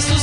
sus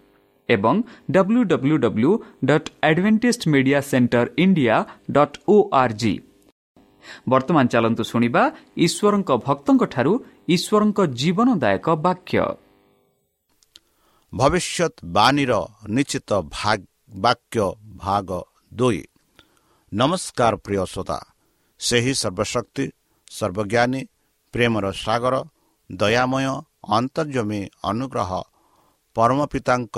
ଏବଂ W W W dot advantage media centre India dot O R ବର୍ତ୍ତମାନ ଚାଲନ୍ତୁ ଶୁଣିବା ଈଶ୍ୱରଙ୍କ ଭକ୍ତଙ୍କଠାରୁ ଈଶ୍ୱରଙ୍କ ଜୀବନଦାୟକ ବାକ୍ୟ। ଭବିଷ୍ୟତ ବାଣୀର ନିଶ୍ଚିତ ବାକ୍ୟ ଭାଗ ଦୁଇ। ନମସ୍କାର ପ୍ରିୟ ଶ୍ରୋତା। ସେହି ସର୍ବଶକ୍ତି ସର୍ବଜ୍ଞାନୀ ପ୍ରେମର ସାଗର ଦୟାମୟ ଅନ୍ତର୍ଜମୀ ଅନୁଗ୍ରହ ପରମ ପିତାଙ୍କ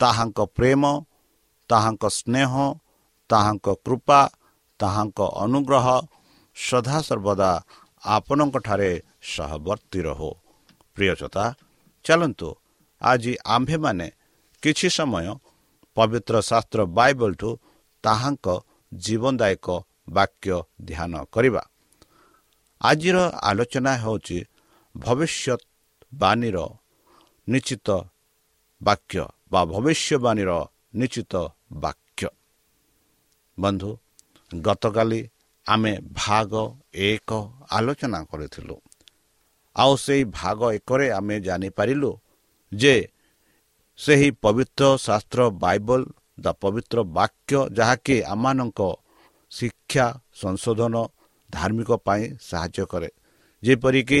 ତାହାଙ୍କ ପ୍ରେମ ତାହାଙ୍କ ସ୍ନେହ ତାହାଙ୍କ କୃପା ତାହାଙ୍କ ଅନୁଗ୍ରହ ସଦାସର୍ବଦା ଆପଣଙ୍କଠାରେ ସହବର୍ତ୍ତୀ ରହୁ। ପ୍ରିୟଚତା ଚାଲନ୍ତୁ ଆଜି ଆମ୍ଭେମାନେ କିଛି ସମୟ ପବିତ୍ର ଶାସ୍ତ୍ର ବାଇବଲଠୁ ତାହାଙ୍କ ଜୀବନଦାୟକ ବାକ୍ୟ ଧ୍ୟାନ କରିବା। ଆଜିର ଆଲୋଚନା ହେଉଛି ଭବିଷ୍ୟତବାଣୀର ନିଶ୍ଚିତ ବାକ୍ୟ। ବା ଭବିଷ୍ୟବାଣୀର ନିଶ୍ଚିତ ବାକ୍ୟ ବନ୍ଧୁ ଗତକାଲି ଆମେ ଭାଗ ଏକ ଆଲୋଚନା କରିଥିଲୁ ଆଉ ସେହି ଭାଗ ଏକରେ ଆମେ ଜାଣିପାରିଲୁ ଯେ ସେହି ପବିତ୍ର ଶାସ୍ତ୍ର ବାଇବଲ ବା ପବିତ୍ର ବାକ୍ୟ ଯାହାକି ଆମମାନଙ୍କ ଶିକ୍ଷା ସଂଶୋଧନ ଧାର୍ମିକ ପାଇଁ ସାହାଯ୍ୟ କରେ ଯେପରିକି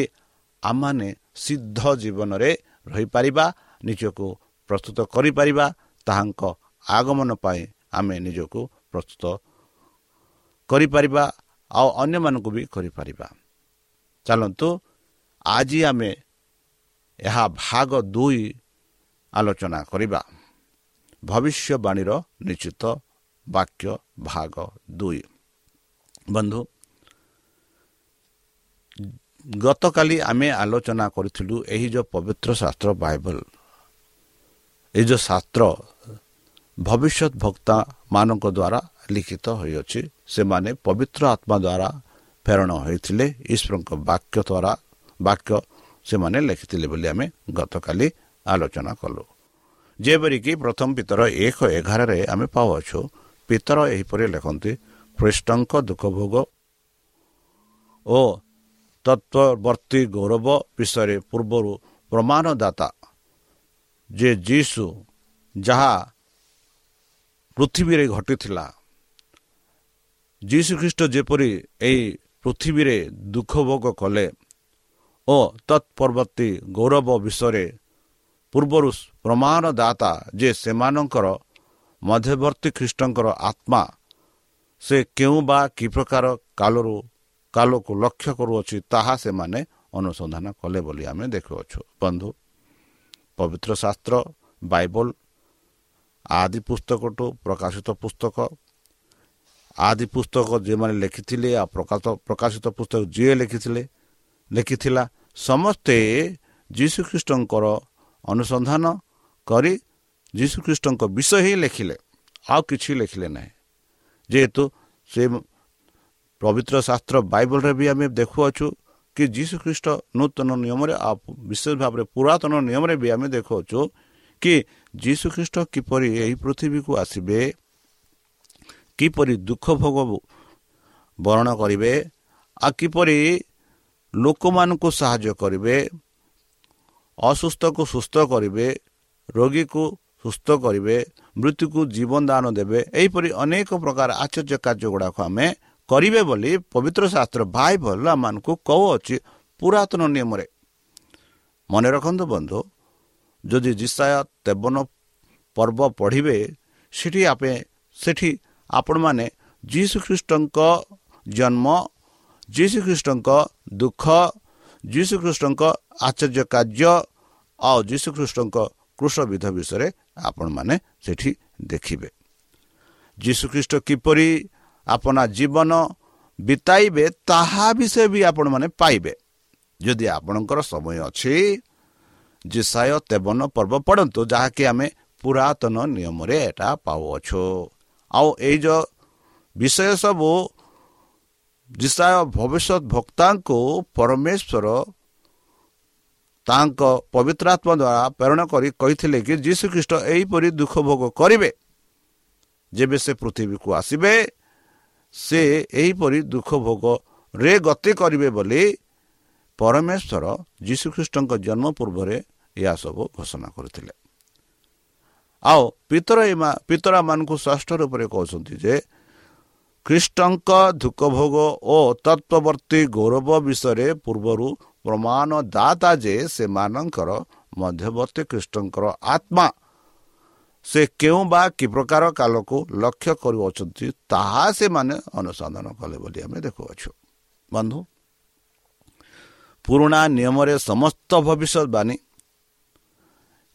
ଆମମାନେ ସିଦ୍ଧ ଜୀବନରେ ରହିପାରିବା ନିଜକୁ ପ୍ରସ୍ତୁତ କରିପାରିବା ତାହାଙ୍କ ଆଗମନ ପାଇଁ ଆମେ ନିଜକୁ ପ୍ରସ୍ତୁତ କରିପାରିବା ଆଉ ଅନ୍ୟମାନଙ୍କୁ ବି କରିପାରିବା। ଚାଲନ୍ତୁ ଆଜି ଆମେ ଏହା ଭାଗ ଦୁଇ ଆଲୋଚନା କରିବା। ଭବିଷ୍ୟବାଣୀର ନିଶ୍ଚିତ ବାକ୍ୟ ଭାଗ ଦୁଇ। ବନ୍ଧୁ ଗତକାଲି ଆମେ ଆଲୋଚନା କରିଥିଲୁ ଏହି ଯେଉଁ ପବିତ୍ର ଶାସ୍ତ୍ର ବାଇବଲ। ଏହି ଯେଉଁ ଶାସ୍ତ୍ର ଭବିଷ୍ୟତ ଭକ୍ତାମାନଙ୍କ ଦ୍ୱାରା ଲିଖିତ ହୋଇଅଛି ସେମାନେ ପବିତ୍ର ଆତ୍ମା ଦ୍ୱାରା ପ୍ରେରଣ ହୋଇଥିଲେ। ଈଶ୍ୱରଙ୍କ ବାକ୍ୟ ଦ୍ୱାରା ବାକ୍ୟ ସେମାନେ ଲେଖିଥିଲେ ବୋଲି ଆମେ ଗତକାଲି ଆଲୋଚନା କଲୁ। ଯେପରିକି ପ୍ରଥମ ପିତର ଏକ ଏଗାରରେ ଆମେ ପାଉଅଛୁ ପିତର ଏହିପରି ଲେଖନ୍ତି ଖ୍ରୀଷ୍ଟଙ୍କ ଦୁଃଖ ଭୋଗ ଓ ତତ୍ଵବର୍ତ୍ତୀ ଗୌରବ ବିଷୟରେ ପୂର୍ବରୁ ପ୍ରମାଣଦାତା ଯେ ଯୀଶୁ ଯାହା ପୃଥିବୀରେ ଘଟିଥିଲା ଯୀଶୁ ଖ୍ରୀଷ୍ଟ ଯେପରି ଏହି ପୃଥିବୀରେ ଦୁଃଖ ଭୋଗ କଲେ ଓ ତତ୍ପରବର୍ତ୍ତୀ ଗୌରବ ବିଷୟରେ ପୂର୍ବରୁ ପ୍ରମାଣଦାତା ଯେ ସେମାନଙ୍କର ମଧ୍ୟବର୍ତ୍ତୀ ଖ୍ରୀଷ୍ଟଙ୍କର ଆତ୍ମା ସେ କେଉଁ ବା କି ପ୍ରକାର କାଲରୁ କାଲକୁ ଲକ୍ଷ୍ୟ କରୁଅଛି ତାହା ସେମାନେ ଅନୁସନ୍ଧାନ କଲେ ବୋଲି ଆମେ ଦେଖୁଅଛୁ। ବନ୍ଧୁ ପବିତ୍ର ଶାସ୍ତ୍ର ବାଇବଲ ଆଦି ପୁସ୍ତକଠୁ ପ୍ରକାଶିତ ପୁସ୍ତକ। ଆଦି ପୁସ୍ତକ ଯେଉଁମାନେ ଲେଖିଥିଲେ ଆଉ ପ୍ରକାଶିତ ପୁସ୍ତକ ଯିଏ ଲେଖିଥିଲେ ଲେଖିଥିଲା ସମସ୍ତେ ଯୀଶୁଖ୍ରୀଷ୍ଟଙ୍କର ଅନୁସନ୍ଧାନ କରି ଯୀଶୁଖ୍ରୀଷ୍ଟଙ୍କ ବିଷୟ ହିଁ ଲେଖିଲେ ଆଉ କିଛି ଲେଖିଲେ ନାହିଁ। ଯେହେତୁ ସେ ପବିତ୍ର ଶାସ୍ତ୍ର ବାଇବଲରେ ବି ଆମେ ଦେଖୁଅଛୁ କି ଯୀଶୁଖ୍ରୀଷ୍ଟ ନୂତନ ନିୟମରେ ବିଶେଷ ଭାବରେ ପୁରାତନ ନିୟମରେ ବି ଆମେ ଦେଖୁଅଛୁ କି ଯୀଶୁଖ୍ରୀଷ୍ଟ କିପରି ଏହି ପୃଥିବୀକୁ ଆସିବେ କିପରି ଦୁଃଖ ଭୋଗ ବରଣ କରିବେ ଆଉ କିପରି ଲୋକମାନଙ୍କୁ ସାହାଯ୍ୟ କରିବେ ଅସୁସ୍ଥକୁ ସୁସ୍ଥ କରିବେ ରୋଗୀକୁ ସୁସ୍ଥ କରିବେ ମୃତ୍ୟୁକୁ ଜୀବନ ଦାନ ଦେବେ ଏହିପରି ଅନେକ ପ୍ରକାର ଆଶ୍ଚର୍ଯ୍ୟ କାର୍ଯ୍ୟ ଗୁଡ଼ାକ ଆମେ କରିବେ ବୋଲି ପବିତ୍ର ଶାସ୍ତ୍ର ଭାଇ ଭଲ ଆମମାନଙ୍କୁ କହୁଅଛି ପୁରାତନ ନିୟମରେ। ମନେ ରଖନ୍ତୁ ବନ୍ଧୁ ଯଦି ଜିସାୟ ତେବନ ପର୍ବ ପଢ଼ିବେ ସେଠି ଆପେ ସେଠି ଆପଣମାନେ ଯୀଶୁଖ୍ରୀଷ୍ଟଙ୍କ ଜନ୍ମ ଯୀଶୁଖ୍ରୀଷ୍ଟଙ୍କ ଦୁଃଖ ଯୀଶୁଖ୍ରୀଷ୍ଟଙ୍କ ଆଶ୍ଚର୍ଯ୍ୟ କାର୍ଯ୍ୟ ଆଉ ଯୀଶୁଖ୍ରୀଷ୍ଟଙ୍କ କୃଷବିଧ ବିଷୟରେ ଆପଣମାନେ ସେଠି ଦେଖିବେ। ଯୀଶୁଖ୍ରୀଷ୍ଟ କିପରି ଆପଣା ଜୀବନ ବିତାଇବେ ତାହା ବିଷୟ ବି ଆପଣମାନେ ପାଇବେ ଯଦି ଆପଣଙ୍କର ସମୟ ଅଛି ଜିସାୟ ତେବନ ପର୍ବ ପଢ଼ନ୍ତୁ ଯାହାକି ଆମେ ପୁରାତନ ନିୟମରେ ଏଟା ପାଉଅଛୁ। ଆଉ ଏଇ ଯେଉଁ ବିଷୟ ସବୁ ଜିସାୟ ଭବିଷ୍ୟତ ଭକ୍ତାଙ୍କୁ ପରମେଶ୍ୱର ତାଙ୍କ ପବିତ୍ର ଆତ୍ମା ଦ୍ୱାରା ପ୍ରେରଣ କରି କହିଥିଲେ କି ଯୀଶୁ ଖ୍ରୀଷ୍ଟ ଏହିପରି ଦୁଃଖ ଭୋଗ କରିବେ ଯେବେ ସେ ପୃଥିବୀକୁ ଆସିବେ ସେ ଏହିପରି ଦୁଃଖ ଭୋଗରେ ଗତି କରିବେ ବୋଲି ପରମେଶ୍ୱର ଯୀଶୁଖ୍ରୀଷ୍ଟଙ୍କ ଜନ୍ମ ପୂର୍ବରେ ଏହା ସବୁ ଘୋଷଣା କରିଥିଲେ। ଆଉ ପିତର ପିତରା ମାନଙ୍କୁ ଷଷ୍ଠ ରୂପରେ କହୁଛନ୍ତି ଯେ ଖ୍ରୀଷ୍ଟଙ୍କ ଦୁଃଖ ଭୋଗ ଓ ତତ୍ଵବର୍ତ୍ତୀ ଗୌରବ ବିଷୟରେ ପୂର୍ବରୁ ପ୍ରମାଣ ଦାତା ଯେ ସେମାନଙ୍କର ମଧ୍ୟବର୍ତ୍ତୀ ଖ୍ରୀଷ୍ଟଙ୍କର ଆତ୍ମା ସେ କେଉଁ ବା କି ପ୍ରକାର କାଲକୁ ଲକ୍ଷ୍ୟ କରୁଅଛନ୍ତି ତାହା ସେମାନେ ଅନୁସନ୍ଧାନ କଲେ ବୋଲି ଆମେ ଦେଖୁଅଛୁ। ବନ୍ଧୁ ପୁରୁଣା ନିୟମରେ ସମସ୍ତ ଭବିଷ୍ୟତବାଣୀ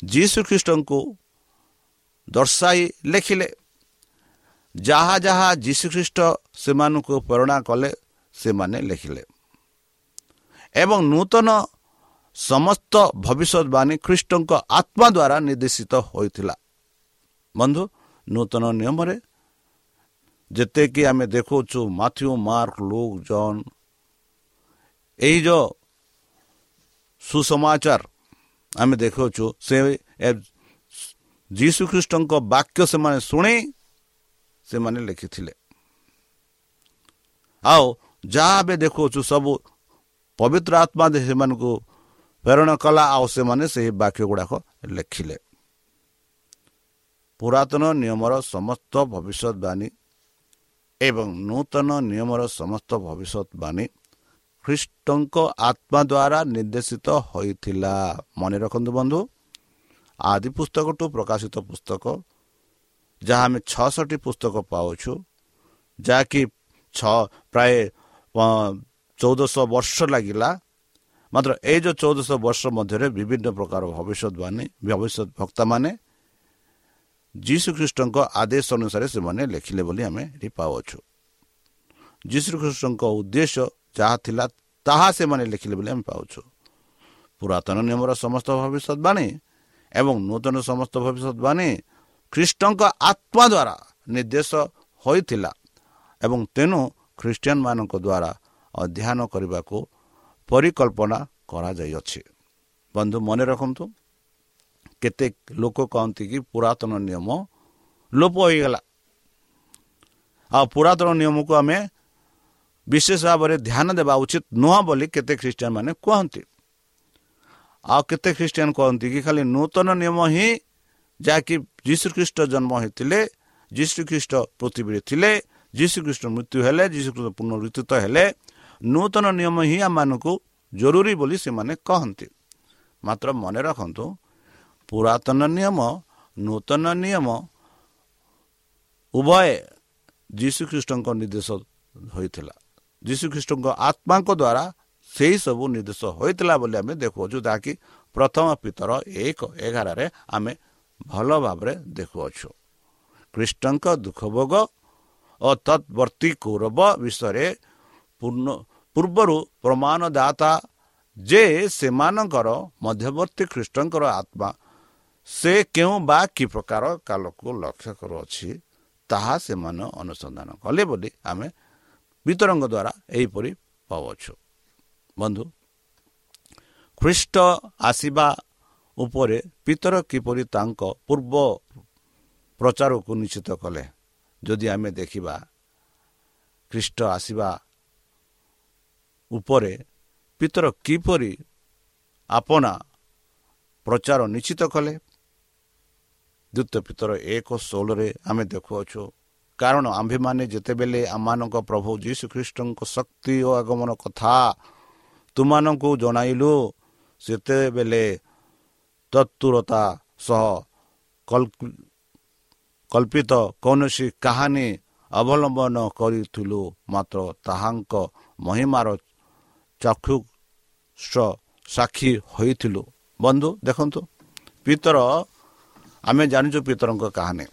ଯୀଶୁ ଖ୍ରୀଷ୍ଟଙ୍କୁ ଦର୍ଶାଇ ଲେଖିଲେ। ଯାହା ଯାହା ଯୀଶୁଖ୍ରୀଷ୍ଟ ସେମାନଙ୍କୁ ପ୍ରେରଣା କଲେ ସେମାନେ ଲେଖିଲେ। ଏବଂ ନୂତନ ସମସ୍ତ ଭବିଷ୍ୟତବାଣୀ ଖ୍ରୀଷ୍ଟଙ୍କ ଆତ୍ମା ଦ୍ୱାରା ନିର୍ଦ୍ଦେଶିତ ହୋଇଥିଲା। ବନ୍ଧୁ ନୂତନ ନିୟମରେ ଯେତେକି ଆମେ ଦେଖାଉଛୁ ମାଥ୍ୟୁ ମାର୍କ ଲୁକ୍ ଜନ୍ ଏଇ ଯେଉଁ ସୁସମାଚାର ଆମେ ଦେଖାଉଛୁ ସେ ଯୀଶୁଖ୍ରୀଷ୍ଟଙ୍କ ବାକ୍ୟ ସେମାନେ ଶୁଣି ସେମାନେ ଲେଖିଥିଲେ। ଆଉ ଯାହା ବି ଦେଖାଉଛୁ ସବୁ ପବିତ୍ର ଆତ୍ମା ସେମାନଙ୍କୁ ପ୍ରେରଣ କଲା ଆଉ ସେମାନେ ସେହି ବାକ୍ୟ ଗୁଡ଼ାକ ଲେଖିଲେ। ପୁରାତନ ନିୟମର ସମସ୍ତ ଭବିଷ୍ୟତବାଣୀ ଏବଂ ନୂତନ ନିୟମର ସମସ୍ତ ଭବିଷ୍ୟତବାଣୀ ଖ୍ରୀଷ୍ଟଙ୍କ ଆତ୍ମା ଦ୍ୱାରା ନିର୍ଦ୍ଦେଶିତ ହୋଇଥିଲା। ମନେ ରଖନ୍ତୁ ବନ୍ଧୁ ଆଦି ପୁସ୍ତକଠୁ ପ୍ରକାଶିତ ପୁସ୍ତକ ଯାହା ଆମେ ଛଅଷଠି ପୁସ୍ତକ ପାଉଛୁ ଯାହାକି ଛଅ ପ୍ରାୟ ଚଉଦଶହ ବର୍ଷ ଲାଗିଲା। ମାତ୍ର ଏଇ ଯେଉଁ ଚଉଦଶହ ବର୍ଷ ମଧ୍ୟରେ ବିଭିନ୍ନ ପ୍ରକାର ଭବିଷ୍ୟତବାଣୀ ଭବିଷ୍ୟତ ଭକ୍ତମାନେ ଯୀଶୁଖ୍ରୀଷ୍ଟଙ୍କ ଆଦେଶ ଅନୁସାରେ ସେମାନେ ଲେଖିଲେ ବୋଲି ଆମେ ଏଠି ପାଉଛୁ ଯୀଶୁଖ୍ରୀଷ୍ଟଙ୍କ ଉଦ୍ଦେଶ୍ୟ ଯାହା ଥିଲା ତାହା ସେମାନେ ଲେଖିଲେ ବୋଲି ଆମେ ପାଉଛୁ ପୁରାତନ ନିୟମର ସମସ୍ତ ଭବିଷ୍ୟତବାଣୀ ଏବଂ ନୂତନ ସମସ୍ତ ଭବିଷ୍ୟତବାଣୀ ଖ୍ରୀଷ୍ଟଙ୍କ ଆତ୍ମା ଦ୍ୱାରା ନିର୍ଦ୍ଦେଶ ହୋଇଥିଲା ଏବଂ ତେଣୁ ଖ୍ରୀଷ୍ଟିଆନ ମାନଙ୍କ ଦ୍ୱାରା ଅଧ୍ୟୟନ କରିବାକୁ ପରିକଳ୍ପନା କରାଯାଇଅଛି। ବନ୍ଧୁ ମନେ ରଖନ୍ତୁ କେତେ ଲୋକ କହନ୍ତି କି ପୁରାତନ ନିୟମ ଲୋପ ହୋଇଗଲା ଆଉ ପୁରାତନ ନିୟମକୁ ଆମେ ବିଶେଷ ଭାବରେ ଧ୍ୟାନ ଦେବା ଉଚିତ ନୁହଁ ବୋଲି କେତେ ଖ୍ରୀଷ୍ଟିଆନ ମାନେ କୁହନ୍ତି ଆଉ କେତେ ଖ୍ରୀଷ୍ଟିଆନ କହନ୍ତି କି ଖାଲି ନୂତନ ନିୟମ ହିଁ ଯାହାକି ଯୀଶୁଖ୍ରୀଷ୍ଟ ଜନ୍ମ ହୋଇଥିଲେ ଯୀଶୁଖ୍ରୀଷ୍ଟ ପୃଥିବୀରେ ଥିଲେ ଯୀଶୁଖ୍ରୀଷ୍ଟ ମୃତ୍ୟୁ ହେଲେ ଯୀଶୁଖ୍ରୀଷ୍ଟ ପୁନରୁତ୍ଥିତ ହେଲେ ନୂତନ ନିୟମ ହିଁ ଆମମାନଙ୍କୁ ଜରୁରୀ ବୋଲି ସେମାନେ କହନ୍ତି ମାତ୍ର ମନେ ରଖନ୍ତୁ ପୁରାତନ ନିୟମ ନୂତନ ନିୟମ ଉଭୟ ଯୀଶୁଖ୍ରୀଷ୍ଟଙ୍କ ନିର୍ଦ୍ଦେଶ ହୋଇଥିଲା। ଯୀଶୁଖ୍ରୀଷ୍ଟଙ୍କ ଆତ୍ମାଙ୍କ ଦ୍ୱାରା ସେହି ସବୁ ନିର୍ଦ୍ଦେଶ ହୋଇଥିଲା ବୋଲି ଆମେ ଦେଖୁଅଛୁ ଯାହାକି ପ୍ରଥମ ପିତର ଏକ ଏଗାରରେ ଆମେ ଭଲ ଭାବରେ ଦେଖୁଅଛୁ। ଖ୍ରୀଷ୍ଟଙ୍କ ଦୁଃଖ ଭୋଗ ଓ ତତ୍ବର୍ତ୍ତୀ କୌରବ ବିଷୟରେ ପୂର୍ବରୁ ପ୍ରମାଣଦାତା ଯେ ସେମାନଙ୍କର ମଧ୍ୟବର୍ତ୍ତୀ ଖ୍ରୀଷ୍ଟଙ୍କର ଆତ୍ମା ସେ କେଉଁ ବା କି ପ୍ରକାର କାଲକୁ ଲକ୍ଷ୍ୟ କରୁଅଛି ତାହା ସେମାନେ ଅନୁସନ୍ଧାନ କଲେ ବୋଲି ଆମେ ବିତରଙ୍ଗ ଦ୍ୱାରା ଏହିପରି ପାଉଅଛୁ। ବନ୍ଧୁ ଖ୍ରୀଷ୍ଟ ଆସିବା ଉପରେ ପିତର କିପରି ତାଙ୍କ ପୂର୍ବ ପ୍ରଚାରକୁ ନିଶ୍ଚିତ କଲେ? ଯଦି ଆମେ ଦେଖିବା ଖ୍ରୀଷ୍ଟ ଆସିବା ଉପରେ ପିତର କିପରି ଆପଣା ପ୍ରଚାର ନିଶ୍ଚିତ କଲେ? ଦ୍ୱିତୀୟ ପିତର ଏକ ଷୋହଳରେ ଆମେ ଦେଖୁଅଛୁ। କାରଣ ଆମ୍ଭେମାନେ ଯେତେବେଳେ ଆମମାନଙ୍କ ପ୍ରଭୁ ଯୀଶୁଖ୍ରୀଷ୍ଟଙ୍କ ଶକ୍ତି ଓ ଆଗମନ କଥା ତୁମମାନଙ୍କୁ ଜଣାଇଲୁ ସେତେବେଳେ ତତ୍ପରତା ସହ କଳ୍ପିତ କୌଣସି କାହାଣୀ ଅବଲମ୍ବନ କରିଥିଲୁ ମାତ୍ର ତାହାଙ୍କ ମହିମାର ଚକ୍ଷୁ ସାକ୍ଷୀ ହୋଇଥିଲୁ। ବନ୍ଧୁ ଦେଖନ୍ତୁ। ପିତର ଆମେ ଜାଣିଛୁ ପିତରଙ୍କ କାହାଣୀ।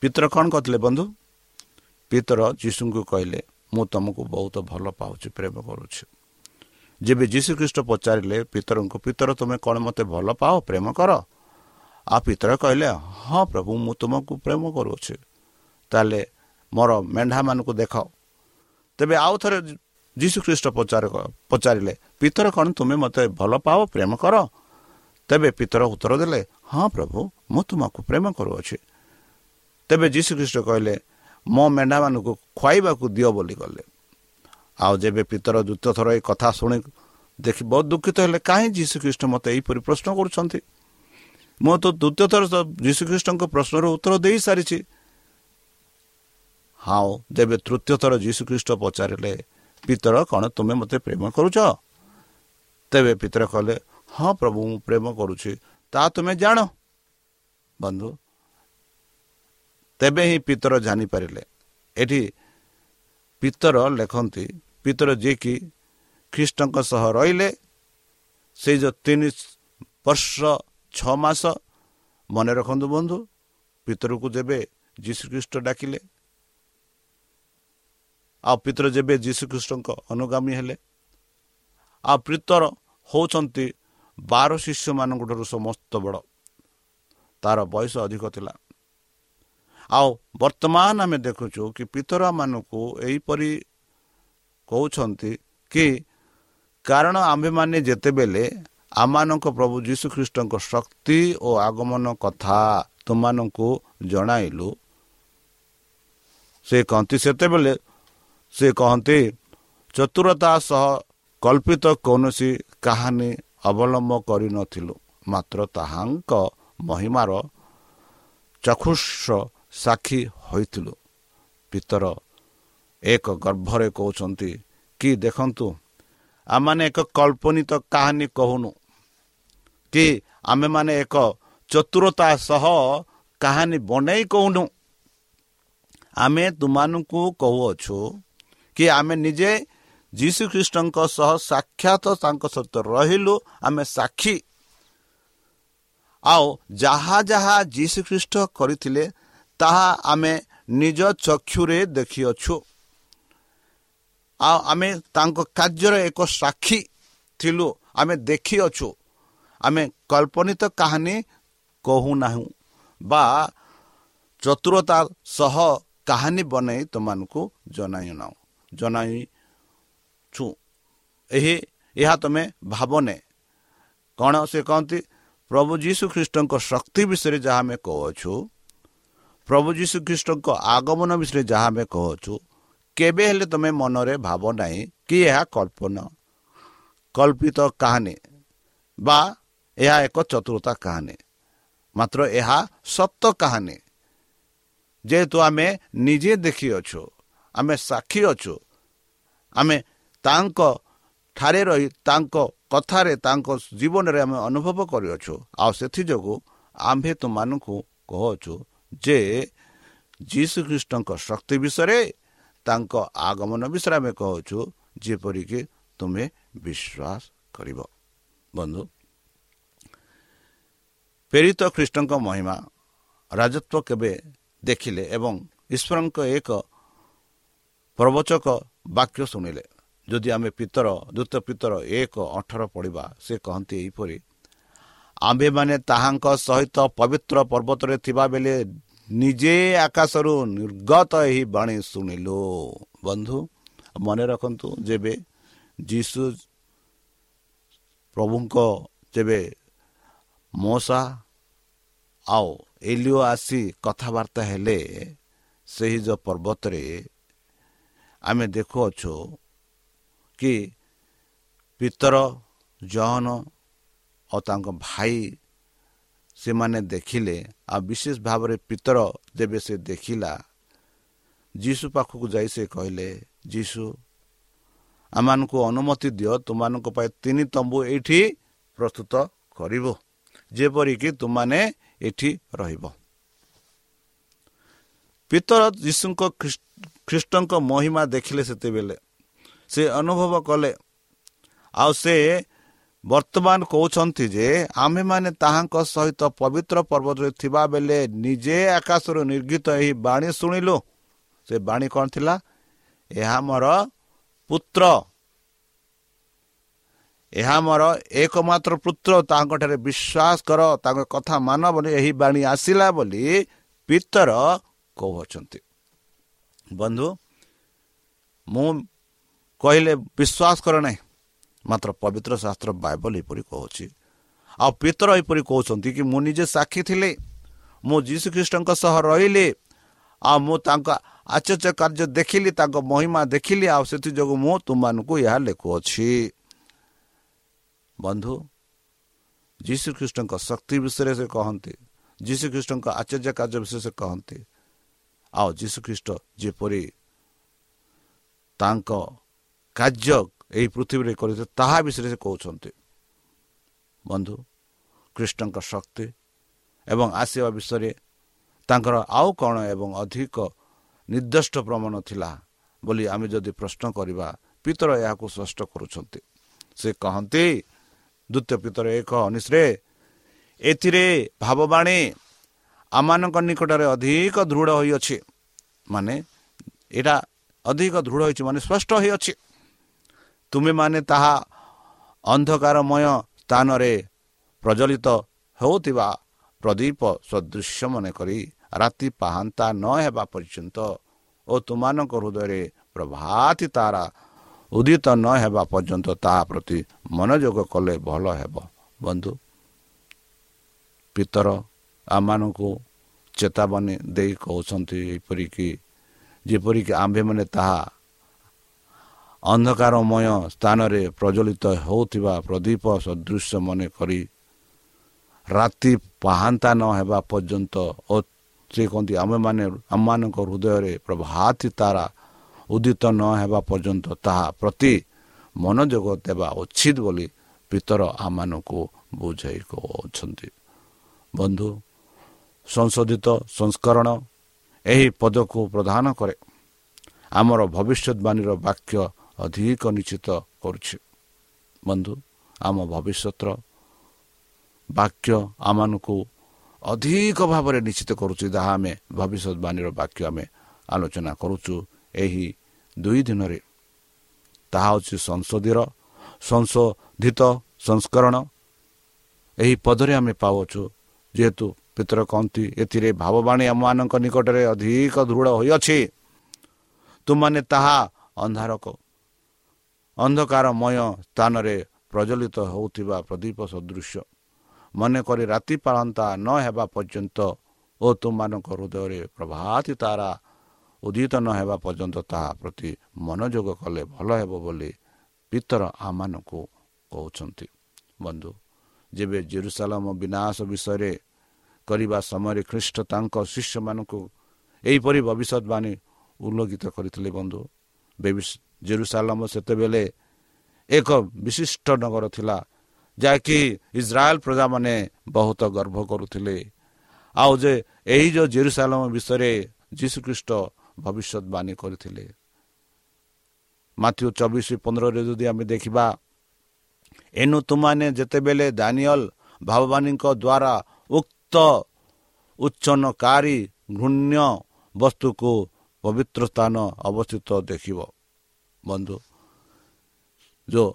ପିତର କ'ଣ କରିଥିଲେ ବନ୍ଧୁ? ପିତର ଯୀଶୁଙ୍କୁ କହିଲେ ମୁଁ ତୁମକୁ ବହୁତ ଭଲ ପାଉଛି ପ୍ରେମ କରୁଛି। ଯେବେ ଯୀଶୁଖ୍ରୀଷ୍ଟ ପଚାରିଲେ ପିତରଙ୍କୁ ପିତର ତୁମେ କ'ଣ ମୋତେ ଭଲ ପାଅ ପ୍ରେମ କର? ଆଉ ପିତର କହିଲେ ହଁ ପ୍ରଭୁ ମୁଁ ତୁମକୁ ପ୍ରେମ କରୁଅଛି। ତାହେଲେ ମୋର ମେଣ୍ଢାମାନଙ୍କୁ ଦେଖ। ତେବେ ଆଉ ଥରେ ଯୀଶୁଖ୍ରୀଷ୍ଟ ପଚାର ପଚାରିଲେ ପିତର କ'ଣ ତୁମେ ମୋତେ ଭଲ ପାଅ ପ୍ରେମ କର? ତେବେ ପିତର ଉତ୍ତର ଦେଲେ ହଁ ପ୍ରଭୁ ମୁଁ ତୁମକୁ ପ୍ରେମ କରୁଅଛି ତେବେ ଯୀଶୁଖ୍ରୀଷ୍ଟ କହିଲେ ମୋ ମେଣ୍ଢାମାନଙ୍କୁ ଖୁଆଇବାକୁ ଦିଅ ବୋଲି କଲେ ଆଉ ଯେବେ ପିତର ଦ୍ୱିତୀୟ ଥର ଏ କଥା ଶୁଣି ଦେଖି ବହୁତ ଦୁଃଖିତ ହେଲେ କାହିଁ ଯୀଶୁଖ୍ରୀଷ୍ଟ ମୋତେ ଏହିପରି ପ୍ରଶ୍ନ କରୁଛନ୍ତି ମୁଁ ତ ଦ୍ୱିତୀୟ ଥର ଯୀଶୁଖ୍ରୀଷ୍ଟଙ୍କ ପ୍ରଶ୍ନର ଉତ୍ତର ଦେଇସାରିଛି ହଁ ଯେବେ ତୃତୀୟ ଥର ଯୀଶୁଖ୍ରୀଷ୍ଟ ପଚାରିଲେ ପିତର କ'ଣ ତୁମେ ମୋତେ ପ୍ରେମ କରୁଛ ତେବେ ପିତର କହିଲେ ହଁ ପ୍ରଭୁ ମୁଁ ପ୍ରେମ କରୁଛି ତାହା ତୁମେ ଜାଣ ବନ୍ଧୁ? ତେବେ ହିଁ ପିତର ଜାଣିପାରିଲେ ଏଠି ପିତର ଲେଖନ୍ତି ପିତର ଯିଏକି ଖ୍ରୀଷ୍ଟଙ୍କ ସହ ରହିଲେ ସେଇ ଯେଉଁ ତିନି ବର୍ଷ ଛଅ ମାସ ମନେ ରଖନ୍ତୁ ବନ୍ଧୁ ପିତରକୁ ଯେବେ ଯୀଶୁଖ୍ରୀଷ୍ଟ ଡାକିଲେ ଆଉ ପିତର ଯେବେ ଯୀଶୁଖ୍ରୀଷ୍ଟଙ୍କ ଅନୁଗାମୀ ହେଲେ ଆଉ ପ୍ରିତର ହେଉଛନ୍ତି ବାର ଶିଷ୍ୟମାନଙ୍କଠାରୁ ସମସ୍ତ ବଡ଼। ତାର ବୟସ ଅଧିକ ଥିଲା। ଆଉ ବର୍ତ୍ତମାନ ଆମେ ଦେଖୁଛୁ କି ପିତରାମାନଙ୍କୁ ଏହିପରି କହୁଛନ୍ତି କି କାରଣ ଆମ୍ଭେମାନେ ଯେତେବେଳେ ଆମମାନଙ୍କ ପ୍ରଭୁ ଯୀଶୁଖ୍ରୀଷ୍ଟଙ୍କ ଶକ୍ତି ଓ ଆଗମନ କଥା ତୁମମାନଙ୍କୁ ଜଣାଇଲୁ ସେ କହନ୍ତି ସେତେବେଳେ ସେ କହନ୍ତି ଚତୁରତା ସହ କଳ୍ପିତ କୌଣସି କାହାଣୀ ଅବଲମ୍ବ କରିନଥିଲୁ ମାତ୍ର ତାହାଙ୍କ ମହିମାର ଚକ୍ଷୁଷ ସାକ୍ଷୀ ହୋଇଥିଲୁ। ପିତର ଏକ ଗର୍ଭରେ କହୁଛନ୍ତି କି ଦେଖନ୍ତୁ ଆମମାନେ ଏକ କଳ୍ପନିତ କାହାଣୀ କହୁନୁ। କି ଆମେମାନେ ଏକ ଚତୁରତା ସହ କାହାଣୀ ବନେଇ କହୁନୁ। ଆମେ ତୁମମାନଙ୍କୁ କହୁଅଛୁ କି ଆମେ ନିଜେ ଯୀଶୁ ଖ୍ରୀଷ୍ଟଙ୍କ ସହ ସାକ୍ଷାତ ତାଙ୍କ ସହିତ ରହିଲୁ ଆମେ ସାକ୍ଷୀ ଆଉ ଯାହା ଯାହା ଯୀଶୁ ଖ୍ରୀଷ୍ଟ କରିଥିଲେ ତାହା ଆମେ ନିଜ ଚକ୍ଷୁରେ ଦେଖିଅଛୁ। ଆଉ ଆମେ ତାଙ୍କ କାର୍ଯ୍ୟର ଏକ ସାକ୍ଷୀ ଥିଲୁ ଆମେ ଦେଖିଅଛୁ। ଆମେ କଳ୍ପନିତ କାହାଣୀ କହୁନାହୁଁ ବା ଚତୁରତା ସହ କାହାଣୀ ବନେଇ ତୁମମାନଙ୍କୁ ଜଣାଇନାହୁଁ ଜଣାଇଛୁ। ଏହି ଏହା ତୁମେ ଭାବନେ। କ'ଣ ସେ କହନ୍ତି? ପ୍ରଭୁ ଯୀଶୁ ଖ୍ରୀଷ୍ଟଙ୍କ ଶକ୍ତି ବିଷୟରେ ଯାହା ଆମେ କହୁଅଛୁ ପ୍ରଭୁ ଯୀଶୁ ଖ୍ରୀଷ୍ଟଙ୍କ ଆଗମନ ବିଷୟରେ ଯାହା ଆମେ କହୁଅଛୁ କେବେ ହେଲେ ତୁମେ ମନରେ ଭାବ ନାହିଁ କି ଏହା କଳ୍ପନା କଳ୍ପିତ କାହାଣୀ ବା ଏହା ଏକ ଚତୁରତା କାହାଣୀ। ମାତ୍ର ଏହା ସତ କାହାଣୀ। ଯେହେତୁ ଆମେ ନିଜେ ଦେଖିଅଛୁ ଆମେ ସାକ୍ଷୀ ଅଛୁ ଆମେ ତାଙ୍କ ଠାରେ ରହି ତାଙ୍କ କଥାରେ ତାଙ୍କ ଜୀବନରେ ଆମେ ଅନୁଭବ କରିଅଛୁ। ଆଉ ସେଥିଯୋଗୁଁ ଆମ୍ଭେ ତୁମମାନଙ୍କୁ କହୁଛୁ ଯେ ଯୀଶୁ ଖ୍ରୀଷ୍ଟଙ୍କ ଶକ୍ତି ବିଷୟରେ ତାଙ୍କ ଆଗମନ ବିଷୟରେ ଆମେ କହୁଛୁ ଯେପରିକି ତୁମେ ବିଶ୍ୱାସ କରିବ। ବନ୍ଧୁ ପ୍ରେରିତ ଖ୍ରୀଷ୍ଟଙ୍କ ମହିମା ରାଜତ୍ୱ କେବେ ଦେଖିଲେ ଏବଂ ଈଶ୍ୱରଙ୍କ ଏକ ପ୍ରବଚକ ବାକ୍ୟ ଶୁଣିଲେ? ଯଦି ଆମେ ପିତର ଦ୍ୱିତୀୟ ପିତର ଏକ ଅଠର ପଢ଼ିବା ସେ କହନ୍ତି ଏହିପରି ଆମ୍ଭେମାନେ ତାହାଙ୍କ ସହିତ ପବିତ୍ର ପର୍ବତରେ ଥିବା ବେଳେ ନିଜେ ଆକାଶରୁ ନିର୍ଗତ ଏହି ବାଣୀ ଶୁଣିଲୁ। ବନ୍ଧୁ ମନେ ରଖନ୍ତୁ ଯେବେ ଯୀଶୁ ପ୍ରଭୁଙ୍କ ଯେବେ ମଶା ଆଉ ଏଲିଓ ଆସି କଥାବାର୍ତ୍ତା ହେଲେ ସେହି ଯେଉଁ ପର୍ବତରେ ଆମେ ଦେଖୁଅଛୁ କି ପିତର ଜହନ ଓ ତାଙ୍କ ଭାଇ ସେମାନେ ଦେଖିଲେ ଆଉ ବିଶେଷ ଭାବରେ ପିତର ଯେବେ ସେ ଦେଖିଲା ଯୀଶୁ ପାଖକୁ ଯାଇ ସେ କହିଲେ ଯୀଶୁ ଆମମାନଙ୍କୁ ଅନୁମତି ଦିଅ ତୁମମାନଙ୍କ ପାଇଁ ତିନି ତମ୍ବୁ ଏଇଠି ପ୍ରସ୍ତୁତ କରିବ ଯେପରିକି ତୁମାନେ ଏଠି ରହିବ। ପିତର ଯୀଶୁଙ୍କ ଖ୍ରୀଷ୍ଟଙ୍କ ମହିମା ଦେଖିଲେ ସେତେବେଳେ ସେ ଅନୁଭବ କଲେ। ଆଉ ସେ ବର୍ତ୍ତମାନ କହୁଛନ୍ତି ଯେ ଆମ୍ଭେମାନେ ତାହାଙ୍କ ସହିତ ପବିତ୍ର ପର୍ବତରେ ଥିବା ବେଳେ ନିଜେ ଆକାଶରୁ ନିର୍ଗିତ ଏହି ବାଣୀ ଶୁଣିଲୁ। ସେ ବାଣୀ କ'ଣ ଥିଲା? ଏହା ମୋର ପୁତ୍ର। ଏହା ମୋର ଏକମାତ୍ର ପୁତ୍ର। ତାଙ୍କଠାରେ ବିଶ୍ୱାସ କର ତାଙ୍କ କଥା ମାନ ବୋଲି ଏହି ବାଣୀ ଆସିଲା ବୋଲି ପିତର କହୁଅଛନ୍ତି। ବନ୍ଧୁ ମୁଁ କହିଲେ ବିଶ୍ୱାସ କର ନାହିଁ। ମାତ୍ର ପବିତ୍ର ଶାସ୍ତ୍ର ବାଇବଲ ଏପରି କହୁଛି। ଆଉ ପିତର ଏପରି କହୁଛନ୍ତି କି ମୁଁ ନିଜେ ସାକ୍ଷୀ ଥିଲି ମୁଁ ଯୀଶୁ ଖ୍ରୀଷ୍ଟଙ୍କ ସହ ରହିଲି ଆଉ ମୁଁ ତାଙ୍କ ଆଚର୍ଯ୍ୟ କାର୍ଯ୍ୟ ଦେଖିଲି ତାଙ୍କ ମହିମା ଦେଖିଲି ଆଉ ସେଥିଯୋଗୁଁ ମୁଁ ତୁମମାନଙ୍କୁ ଏହା ଲେଖୁଅଛି। ବନ୍ଧୁ ଯୀଶୁ ଖ୍ରୀଷ୍ଟଙ୍କ ଶକ୍ତି ବିଷୟରେ ସେ କହନ୍ତି ଯୀଶୁ ଖ୍ରୀଷ୍ଟଙ୍କ ଆଚର୍ଯ୍ୟ କାର୍ଯ୍ୟ ବିଷୟରେ ସେ କହନ୍ତି ଆଉ ଯୀଶୁ ଖ୍ରୀଷ୍ଟ ଯେପରି ତାଙ୍କ କାର୍ଯ୍ୟ ଏହି ପୃଥିବୀରେ କରିଥିଲେ ତାହା ବିଷୟରେ ସେ କହୁଛନ୍ତି। ବନ୍ଧୁ କୃଷ୍ଣଙ୍କ ଶକ୍ତି ଏବଂ ଆସିବା ବିଷୟରେ ତାଙ୍କର ଆଉ କ'ଣ ଏବଂ ଅଧିକ ନିର୍ଦ୍ଦିଷ୍ଟ ପ୍ରମାଣ ଥିଲା ବୋଲି ଆମେ ଯଦି ପ୍ରଶ୍ନ କରିବା ପିତର ଏହାକୁ ସ୍ପଷ୍ଟ କରୁଛନ୍ତି। ସେ କହନ୍ତି ଦ୍ୱିତୀୟ ପିତର ଏକ ଅନିଶ୍ରେ ଏଥିରେ ଭାବବାଣୀ ଆମମାନଙ୍କ ନିକଟରେ ଅଧିକ ଦୃଢ଼ ହୋଇଅଛି। ମାନେ ଏଇଟା ଅଧିକ ଦୃଢ଼ ହୋଇଛି ମାନେ ସ୍ପଷ୍ଟ ହୋଇଅଛି। ତୁମେମାନେ ତାହା ଅନ୍ଧକାରମୟ ସ୍ଥାନରେ ପ୍ରଜ୍ୱଳିତ ହେଉଥିବା ପ୍ରଦୀପ ସଦୃଶ୍ୟ ମନେ କରି ରାତି ପାହାନ୍ତା ନ ହେବା ପର୍ଯ୍ୟନ୍ତ ଓ ତୁମମାନଙ୍କ ହୃଦୟରେ ପ୍ରଭାତି ତାରା ଉଦିତ ନ ହେବା ପର୍ଯ୍ୟନ୍ତ ତାହା ପ୍ରତି ମନୋଯୋଗ କଲେ ଭଲ ହେବ। ବନ୍ଧୁ ପିତର ଆମମାନଙ୍କୁ ଚେତାବନୀ ଦେଇ କହୁଛନ୍ତି ଏପରିକି ଯେପରିକି ଆମ୍ଭେମାନେ ତାହା ଅନ୍ଧକାରମୟ ସ୍ଥାନରେ ପ୍ରଜ୍ୱଳିତ ହେଉଥିବା ପ୍ରଦୀପ ସଦୃଶ ମନେ କରି ରାତି ପାହାନ୍ତା ନ ହେବା ପର୍ଯ୍ୟନ୍ତ ଓ ସେ କହନ୍ତି ଆମେମାନେ ଆମମାନଙ୍କ ହୃଦୟରେ ପ୍ରଭାତି ତାରା ଉଦିତ ନ ହେବା ପର୍ଯ୍ୟନ୍ତ ତାହା ପ୍ରତି ମନୋଯୋଗ ଦେବା ଉଚିତ ବୋଲି ପିତର ଆମମାନଙ୍କୁ ବୁଝାଇ କହୁଛନ୍ତି। ବନ୍ଧୁ ସଂଶୋଧିତ ସଂସ୍କରଣ ଏହି ପଦକୁ ପ୍ରଦାନ କରେ। ଆମର ଭବିଷ୍ୟତବାଣୀର ବାକ୍ୟ ଅଧିକ ନିଶ୍ଚିତ କରୁଛି। ବନ୍ଧୁ ଆମ ଭବିଷ୍ୟତର ବାକ୍ୟ ଆମମାନଙ୍କୁ ଅଧିକ ଭାବରେ ନିଶ୍ଚିତ କରୁଛି ଯାହା ଆମେ ଭବିଷ୍ୟତବାଣୀର ବାକ୍ୟ ଆମେ ଆଲୋଚନା କରୁଛୁ ଏହି ଦୁଇ ଦିନରେ। ତାହା ହେଉଛି ସଂସଦୀୟ ସଂଶୋଧିତ ସଂସ୍କରଣ। ଏହି ପଦରେ ଆମେ ପାଉଛୁ ଯେହେତୁ ପିତର କହନ୍ତି ଏଥିରେ ଭାବବାଣୀ ଆମମାନଙ୍କ ନିକଟରେ ଅଧିକ ଦୃଢ଼ ହୋଇଅଛି। ତୁମାନେ ତାହା ଅନ୍ଧାରକ ଅନ୍ଧକାରମୟ ସ୍ଥାନରେ ପ୍ରଜ୍ୱଳିତ ହେଉଥିବା ପ୍ରଦୀପ ସଦୃଶ୍ୟ ମନେକରି ରାତି ପାଳନ୍ତା ନ ହେବା ପର୍ଯ୍ୟନ୍ତ ଓ ତୁମମାନଙ୍କ ହୃଦୟରେ ପ୍ରଭାତି ତାରା ଉଦିତ ନ ହେବା ପର୍ଯ୍ୟନ୍ତ ତାହା ପ୍ରତି ମନୋଯୋଗ କଲେ ଭଲ ହେବ ବୋଲି ପିତର ଆମମାନଙ୍କୁ କହୁଛନ୍ତି। ବନ୍ଧୁ ଯେବେ ଜେରୁସାଲାମ ବିନାଶ ବିଷୟରେ କରିବା ସମୟରେ ଖ୍ରୀଷ୍ଟ ତାଙ୍କ ଶିଷ୍ୟମାନଙ୍କୁ ଏହିପରି ଭବିଷ୍ୟତବାଣୀ ଉଲ୍ଲେଖିତ କରିଥିଲେ ବନ୍ଧୁ ଜେରୁସାଲାମ ସେତେବେଳେ ଏକ ବିଶିଷ୍ଟ ନଗର ଥିଲା ଯାହାକି ଇସ୍ରାଏଲ ପ୍ରଜାମାନେ ବହୁତ ଗର୍ବ କରୁଥିଲେ। ଆଉ ଯେ ଏହି ଯେଉଁ ଜେରୁସାଲାମ ବିଷୟରେ ଯୀଶୁଖ୍ରୀଷ୍ଟ ଭବିଷ୍ୟତବାଣୀ କରିଥିଲେ। ମାଥ୍ୟୁ ଚବିଶ ପନ୍ଦରରେ ଯଦି ଆମେ ଦେଖିବା ଏନୁ ତୁମାନେ ଯେତେବେଳେ ଦାନିଅଲ ଭାବବାଣୀଙ୍କ ଦ୍ୱାରା ଉକ୍ତ ଉଚ୍ଚନକାରୀ ଘୃଣ୍ୟ ବସ୍ତୁକୁ ପବିତ୍ର ସ୍ଥାନ ଅବସ୍ଥିତ ଦେଖିବ। ବନ୍ଧୁ ଯେଉଁ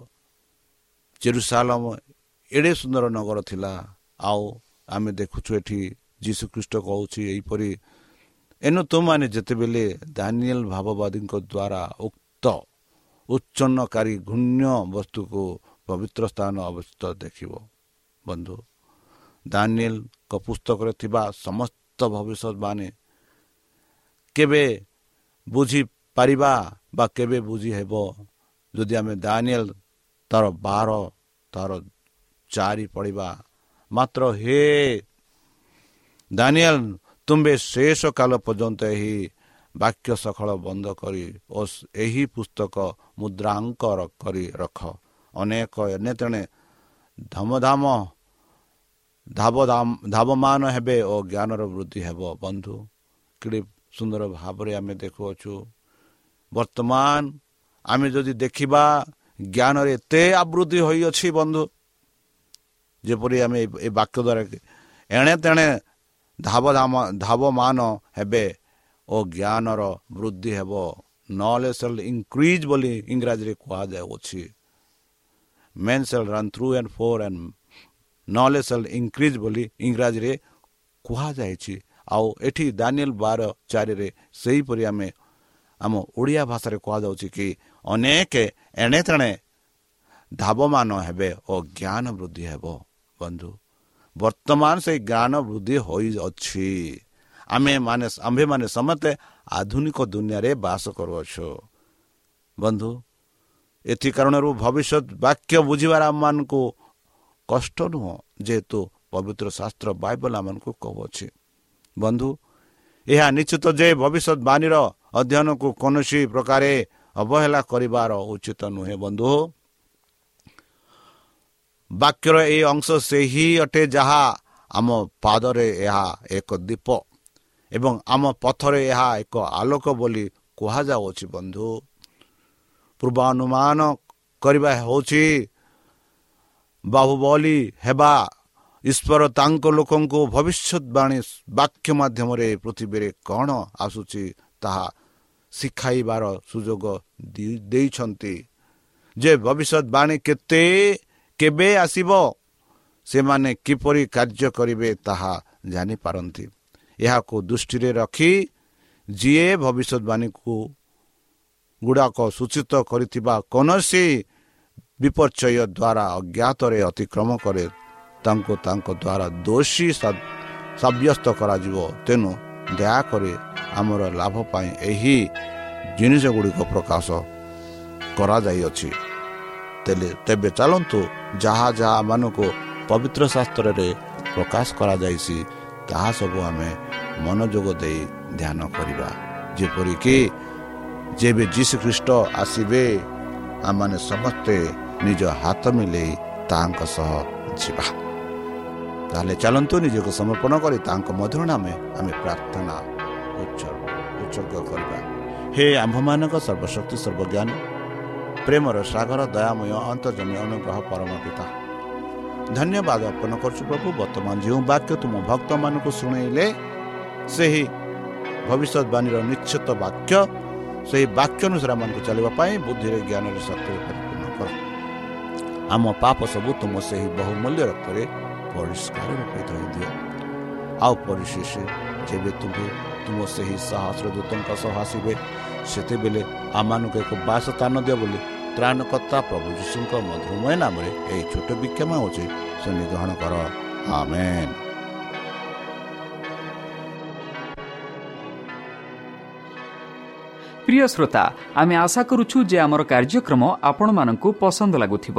ଚେରୁସାଲମ ଏଡ଼େ ସୁନ୍ଦର ନଗର ଥିଲା ଆଉ ଆମେ ଦେଖୁଛୁ ଏଠି ଯୀଶୁଖ୍ରୀଷ୍ଟ କହୁଛି ଏହିପରି ଏନୁ ତୁମାନେ ଯେତେବେଳେ ଦାନିଏଲ ଭାବବାଦୀଙ୍କ ଦ୍ୱାରା ଉକ୍ତ ଉଚ୍ଚନକାରୀ ଘୂଣ୍ୟ ବସ୍ତୁକୁ ପବିତ୍ର ସ୍ଥାନ ଅବସ୍ଥିତ ଦେଖିବ। ବନ୍ଧୁ ଦାନିଏଲଙ୍କ ପୁସ୍ତକରେ ଥିବା ସମସ୍ତ ଭବିଷ୍ୟତବାଣୀ କେବେ ବୁଝିପାରିବା ବା କେବେ ବୁଝି ହେବ ଯଦି ଆମେ ଦାନିଏଲ ତାର ବାର ତାର ଚାରି ପଡ଼ିବା ମାତ୍ର ହେ ଦାନିଏଲ ତୁମ୍ଭେ ଶେଷ କାଳ ପର୍ଯ୍ୟନ୍ତ ଏହି ବାକ୍ୟ ସଖଳ ବନ୍ଦ କରି ଓ ଏହି ପୁସ୍ତକ ମୁଦ୍ରାଙ୍କ କରି ରଖ। ଅନେକ ଏନେ ତେଣେ ଧମଧାମ ଧାବମାନ ହେବେ ଓ ଜ୍ଞାନର ବୃଦ୍ଧି ହେବ। ବନ୍ଧୁ କିଡ଼େ ସୁନ୍ଦର ଭାବରେ ଆମେ ଦେଖୁଅଛୁ। ବର୍ତ୍ତମାନ ଆମେ ଯଦି ଦେଖିବା ଜ୍ଞାନରେ ଏତେ ଆବୃତ୍ତି ହୋଇଅଛି ବନ୍ଧୁ ଯେପରି ଆମେ ଏ ବାକ୍ୟ ଦ୍ୱାରା ଏଣେ ତେଣେ ଧାବ ଧାମ ଧାବମାନ ହେବେ ଓ ଜ୍ଞାନର ବୃଦ୍ଧି ହେବ। ନଲେଜ ସେଲ୍ ଇନକ୍ରିଜ୍ ବୋଲି ଇଂରାଜୀରେ କୁହାଯାଉଅଛି main cell run through and four and knowledge cell increase ବୋଲି ଇଂରାଜୀରେ କୁହାଯାଇଛି। ଆଉ ଏଠି ଦାନିଏଲ ବାର ଚାରିରେ ସେହିପରି ଆମେ ଆମ ଓଡ଼ିଆ ଭାଷାରେ କୁହାଯାଉଛି କି ଅନେକ ଏଣେ ତେଣେ ଧାବମାନ ହେବେ ଓ ଜ୍ଞାନ ବୃଦ୍ଧି ହେବ। ବନ୍ଧୁ ବର୍ତ୍ତମାନ ସେଇ ଜ୍ଞାନ ବୃଦ୍ଧି ହୋଇଅଛି। ଆମେ ମାନେ ଆମ୍ଭେମାନେ ସମସ୍ତେ ଆଧୁନିକ ଦୁନିଆରେ ବାସ କରୁଅଛୁ। ବନ୍ଧୁ ଏଥି କାରଣରୁ ଭବିଷ୍ୟତ ବାକ୍ୟ ବୁଝିବାର ଆମମାନଙ୍କୁ କଷ୍ଟ ନୁହଁ ଯେହେତୁ ପବିତ୍ର ଶାସ୍ତ୍ର ବାଇବଲ ଆମମାନଙ୍କୁ କହୁଅଛି। ବନ୍ଧୁ ଏହା ନିଶ୍ଚିତ ଯେ ଭବିଷ୍ୟତବାଣୀର ଅଧ୍ୟୟନକୁ କୌଣସି ପ୍ରକାର ଅବହେଳା କରିବାର ଉଚିତ ନୁହେଁ ବନ୍ଧୁ। ବାକ୍ୟର ଏହି ଅଂଶ ସେହି ଅଟେ ଯାହା ଆମ ପାଦରେ ଏହା ଏକ ଦୀପ ଏବଂ ଆମ ପଥରେ ଏହା ଏକ ଆଲୋକ ବୋଲି କୁହାଯାଉଅଛି ବନ୍ଧୁ। ପୂର୍ବାନୁମାନ କରିବା ହେଉଛି ବାହୁବଲି ହେବା ଈଶ୍ୱର ତାଙ୍କ ଲୋକଙ୍କୁ ଭବିଷ୍ୟତବାଣୀ ବାକ୍ୟ ମାଧ୍ୟମରେ ପୃଥିବୀରେ କ'ଣ ଆସୁଛି ତାହା ଶିଖାଇବାର ସୁଯୋଗ ଦେଇଛନ୍ତି। ଯେ ଭବିଷ୍ୟତବାଣୀ କେତେ କେବେ ଆସିବ ସେମାନେ କିପରି କାର୍ଯ୍ୟ କରିବେ ତାହା ଜାଣିପାରନ୍ତି। ଏହାକୁ ଦୃଷ୍ଟିରେ ରଖି ଯିଏ ଭବିଷ୍ୟତବାଣୀକୁ ଗୁଡ଼ାକ ସୂଚିତ କରିଥିବା କୌଣସି ବିପର୍ଯ୍ୟୟ ଦ୍ୱାରା ଅଜ୍ଞାତରେ ଅତିକ୍ରମ କରେ ତାଙ୍କୁ ତାଙ୍କ ଦ୍ୱାରା ଦୋଷୀ ସାବ୍ୟସ୍ତ କରାଯିବ। ତେଣୁ ଦୟାକରି ଆମର ଲାଭ ପାଇଁ ଏହି ଜିନିଷ ଗୁଡ଼ିକ ପ୍ରକାଶ କରାଯାଇଅଛି। ତେଲେ ତେବେ ଚାଲନ୍ତୁ ଯାହା ଯାହା ମାନଙ୍କୁ ପବିତ୍ର ଶାସ୍ତ୍ରରେ ପ୍ରକାଶ କରାଯାଇଛି ତାହା ସବୁ ଆମେ ମନୋଯୋଗ ଦେଇ ଧ୍ୟାନ କରିବା। ଯେପରିକି ଯେବେ ଯୀଶୁ ଖ୍ରୀଷ୍ଟ ଆସିବେ ଆମମାନେ ସମସ୍ତେ ନିଜ ହାତ ମିଲେଇ ତାହାଙ୍କ ସହ ଯିବା। ତାହେଲେ ଚାଲନ୍ତୁ ନିଜକୁ ସମର୍ପଣ କରି ତାଙ୍କ ମଧୁର ନାମେ ଆମେ ପ୍ରାର୍ଥନା ଉତ୍ସର୍ଗ କରିବା। ହେ ଆମ୍ଭମାନଙ୍କ ସର୍ବଶକ୍ତି ସର୍ବଜ୍ଞାନୀ ପ୍ରେମର ସାଗର ଦୟାମୟ ଅନ୍ତର୍ଜମୀ ଅନୁଗ୍ରହ ପରମ ପିତା। ଧନ୍ୟବାଦ ଅର୍ପଣ କରୁଛୁ ପ୍ରଭୁ ବର୍ତ୍ତମାନ ଯେଉଁ ବାକ୍ୟ ତୁମ ଭକ୍ତମାନଙ୍କୁ ଶୁଣେଇଲେ ସେହି ଭବିଷ୍ୟତବାଣୀର ନିଶ୍ଚିତ ବାକ୍ୟ ସେହି ବାକ୍ୟ ଅନୁସାରେ ଆମମାନଙ୍କୁ ଚାଲିବା ପାଇଁ ବୁଦ୍ଧିରେ ଜ୍ଞାନରେ ଶକ୍ତିରେ ପରିପୂର୍ଣ୍ଣ କର। ଆମ ପାପ ସବୁ ତୁମ ସେହି ବହୁମୂଲ୍ୟ ରକ୍ତରେ ପରିଷ୍କାର ରୂପେ ଧରିଦିଅ ଆଉ ପରିଶେଷ ଯେବେ ତୁମେ ତୁମ ସେହି ସାହସର ଦୂତଙ୍କ ସହ ଆସିବେ ସେତେବେଳେ ଆମମାନଙ୍କୁ ଏକ ବାସସ୍ଥାନ ଦିଅ ବୋଲି ତ୍ରାଣକର୍ତ୍ତା ପ୍ରଭୁ ଯୀଶୁଙ୍କ ମଧୁମୟ ନାମରେ ଏହି ଛୋଟ ବିକ୍ଷମା ହେଉଛି ଶନି ଗ୍ରହଣ କର ଆମେ ପ୍ରିୟ ଶ୍ରୋତା ଆମେ ଆଶା କରୁଛୁ ଯେ ଆମର କାର୍ଯ୍ୟକ୍ରମ ଆପଣମାନଙ୍କୁ ପସନ୍ଦ ଲାଗୁଥିବ।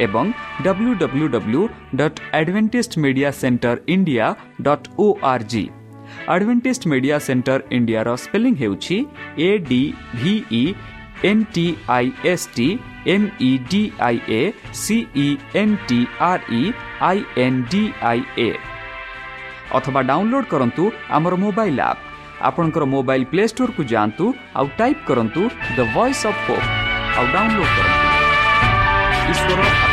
ଏବଂ W W W dot advantage media centre India dot O R G advantage media centre ଇଣ୍ଡିଆର ସ୍ପେଲିଂ ହେଉଛି A D V E N T I S T M E D I A C E N T R E I N D I A ଅଥବା download କରନ୍ତୁ ଆମର mobile app ଆପଣଙ୍କର mobile play ଷ୍ଟୋରକୁ ଯାଆନ୍ତୁ ଆଉ type କରନ୍ତୁ the voice of hope ଆଉ download କରନ୍ତୁ ଈଶ୍ୱର